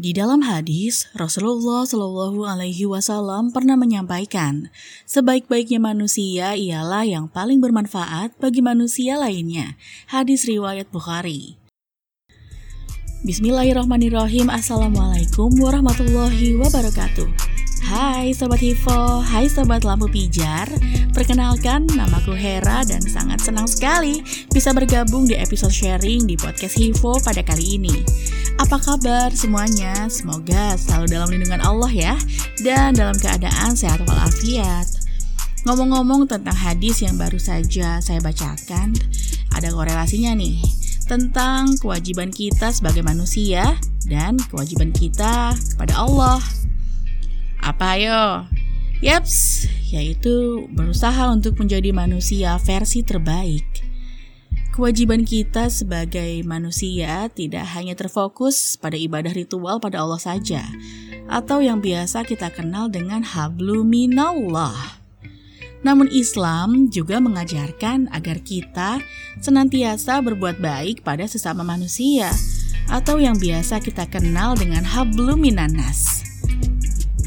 Di dalam hadis, Rasulullah Shallallahu Alaihi Wasallam pernah menyampaikan, sebaik-baiknya manusia ialah yang paling bermanfaat bagi manusia lainnya. Hadis riwayat Bukhari. Bismillahirrahmanirrahim. Assalamualaikum warahmatullahi wabarakatuh. Hai Sobat Hivo, hai Sobat Lampu Pijar Perkenalkan, namaku Hera dan sangat senang sekali bisa bergabung di episode sharing di podcast Hivo pada kali ini Apa kabar semuanya? Semoga selalu dalam lindungan Allah ya Dan dalam keadaan sehat walafiat Ngomong-ngomong tentang hadis yang baru saja saya bacakan Ada korelasinya nih tentang kewajiban kita sebagai manusia dan kewajiban kita kepada Allah. Apa ayo? Yaps, yaitu berusaha untuk menjadi manusia versi terbaik. Kewajiban kita sebagai manusia tidak hanya terfokus pada ibadah ritual pada Allah saja, atau yang biasa kita kenal dengan habluminallah. Namun Islam juga mengajarkan agar kita senantiasa berbuat baik pada sesama manusia, atau yang biasa kita kenal dengan habluminanas.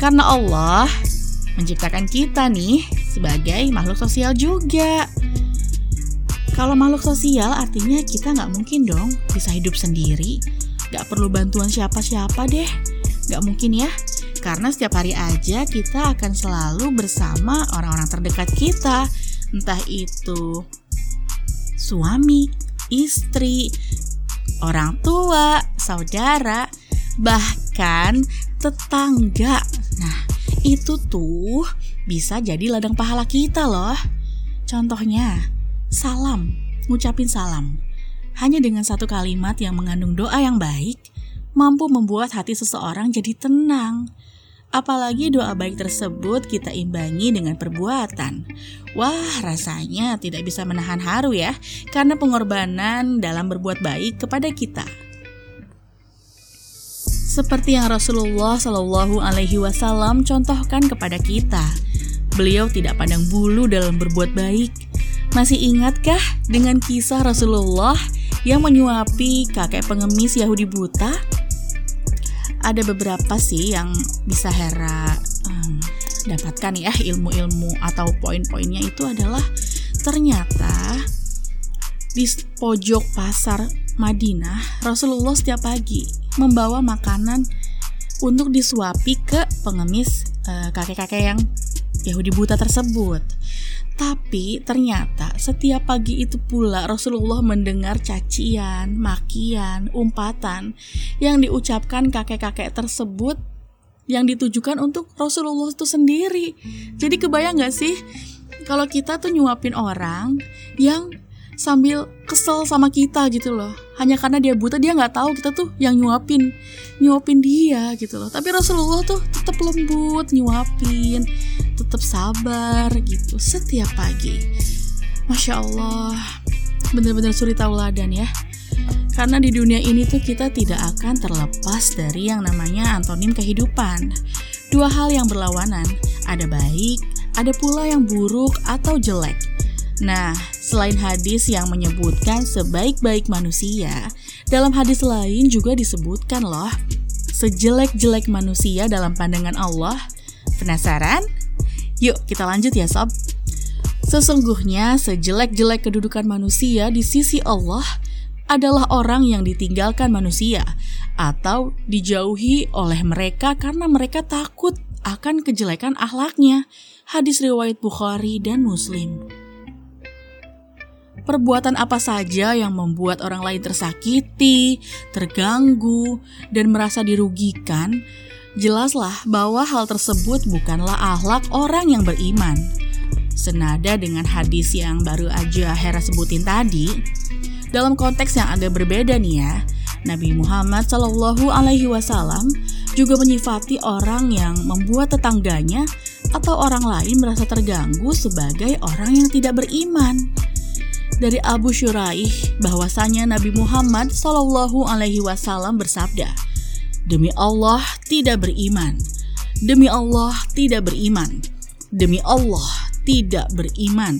Karena Allah menciptakan kita nih sebagai makhluk sosial juga. Kalau makhluk sosial artinya kita nggak mungkin dong bisa hidup sendiri. Nggak perlu bantuan siapa-siapa deh. Nggak mungkin ya. Karena setiap hari aja kita akan selalu bersama orang-orang terdekat kita. Entah itu suami, istri, orang tua, saudara, bahkan tetangga. Nah, itu tuh bisa jadi ladang pahala kita loh. Contohnya, salam, ngucapin salam. Hanya dengan satu kalimat yang mengandung doa yang baik, mampu membuat hati seseorang jadi tenang. Apalagi doa baik tersebut kita imbangi dengan perbuatan. Wah, rasanya tidak bisa menahan haru ya, karena pengorbanan dalam berbuat baik kepada kita seperti yang Rasulullah Shallallahu Alaihi Wasallam contohkan kepada kita. Beliau tidak pandang bulu dalam berbuat baik. Masih ingatkah dengan kisah Rasulullah yang menyuapi kakek pengemis Yahudi buta? Ada beberapa sih yang bisa Hera um, dapatkan ya ilmu-ilmu atau poin-poinnya itu adalah ternyata di pojok pasar Madinah Rasulullah setiap pagi membawa makanan untuk disuapi ke pengemis eh, kakek-kakek yang Yahudi buta tersebut. Tapi ternyata setiap pagi itu pula Rasulullah mendengar cacian, makian, umpatan yang diucapkan kakek-kakek tersebut yang ditujukan untuk Rasulullah itu sendiri. Jadi kebayang gak sih kalau kita tuh nyuapin orang yang sambil kesel sama kita gitu loh. Hanya karena dia buta dia nggak tahu kita tuh yang nyuapin nyuapin dia gitu loh. Tapi Rasulullah tuh tetap lembut nyuapin tetap sabar gitu setiap pagi. Masya Allah bener-bener suri tauladan ya. Karena di dunia ini tuh kita tidak akan terlepas dari yang namanya antonim kehidupan. Dua hal yang berlawanan ada baik ada pula yang buruk atau jelek. Nah, selain hadis yang menyebutkan sebaik-baik manusia, dalam hadis lain juga disebutkan loh, sejelek-jelek manusia dalam pandangan Allah. Penasaran? Yuk kita lanjut ya sob. Sesungguhnya sejelek-jelek kedudukan manusia di sisi Allah adalah orang yang ditinggalkan manusia atau dijauhi oleh mereka karena mereka takut akan kejelekan akhlaknya. Hadis riwayat Bukhari dan Muslim. Perbuatan apa saja yang membuat orang lain tersakiti, terganggu, dan merasa dirugikan, jelaslah bahwa hal tersebut bukanlah akhlak orang yang beriman. Senada dengan hadis yang baru aja Hera sebutin tadi, dalam konteks yang agak berbeda nih ya, Nabi Muhammad Shallallahu Alaihi Wasallam juga menyifati orang yang membuat tetangganya atau orang lain merasa terganggu sebagai orang yang tidak beriman dari Abu Syuraih bahwasanya Nabi Muhammad Shallallahu Alaihi Wasallam bersabda, demi Allah tidak beriman, demi Allah tidak beriman, demi Allah tidak beriman.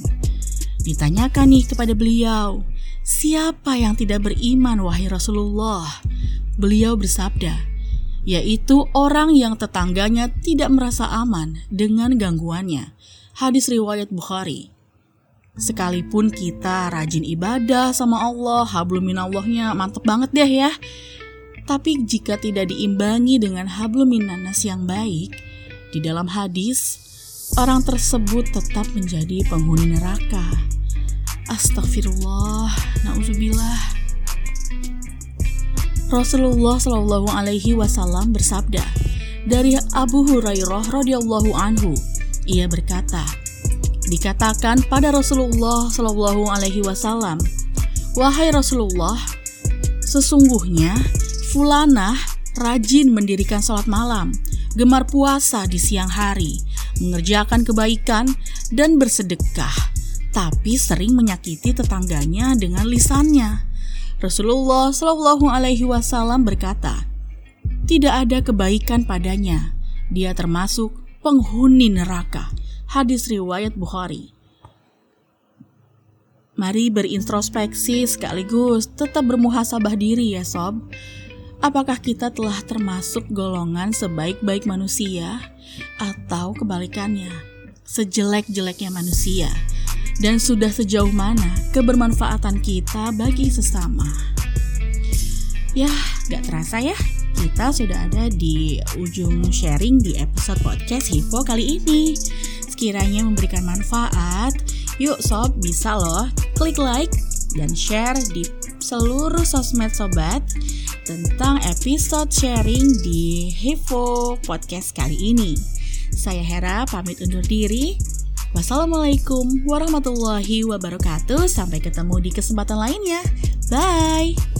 Ditanyakan nih kepada beliau, siapa yang tidak beriman wahai Rasulullah? Beliau bersabda, yaitu orang yang tetangganya tidak merasa aman dengan gangguannya. Hadis riwayat Bukhari. Sekalipun kita rajin ibadah sama Allah, habluminallahnya mantep banget deh ya. Tapi jika tidak diimbangi dengan habluminanas yang baik, di dalam hadis, orang tersebut tetap menjadi penghuni neraka. Astagfirullah, nauzubillah. Rasulullah Shallallahu Alaihi Wasallam bersabda dari Abu Hurairah radhiyallahu anhu, ia berkata, dikatakan pada Rasulullah Shallallahu Alaihi Wasallam, wahai Rasulullah, sesungguhnya fulanah rajin mendirikan sholat malam, gemar puasa di siang hari, mengerjakan kebaikan dan bersedekah, tapi sering menyakiti tetangganya dengan lisannya Rasulullah Shallallahu Alaihi Wasallam berkata, "Tidak ada kebaikan padanya. Dia termasuk penghuni neraka." Hadis riwayat Bukhari. Mari berintrospeksi sekaligus tetap bermuhasabah diri ya sob. Apakah kita telah termasuk golongan sebaik-baik manusia atau kebalikannya, sejelek-jeleknya manusia? dan sudah sejauh mana kebermanfaatan kita bagi sesama. Ya, gak terasa ya, kita sudah ada di ujung sharing di episode podcast Hipo kali ini. Sekiranya memberikan manfaat, yuk sob bisa loh klik like dan share di seluruh sosmed sobat tentang episode sharing di Hipo podcast kali ini. Saya Hera pamit undur diri. Wassalamualaikum warahmatullahi wabarakatuh. Sampai ketemu di kesempatan lainnya. Bye.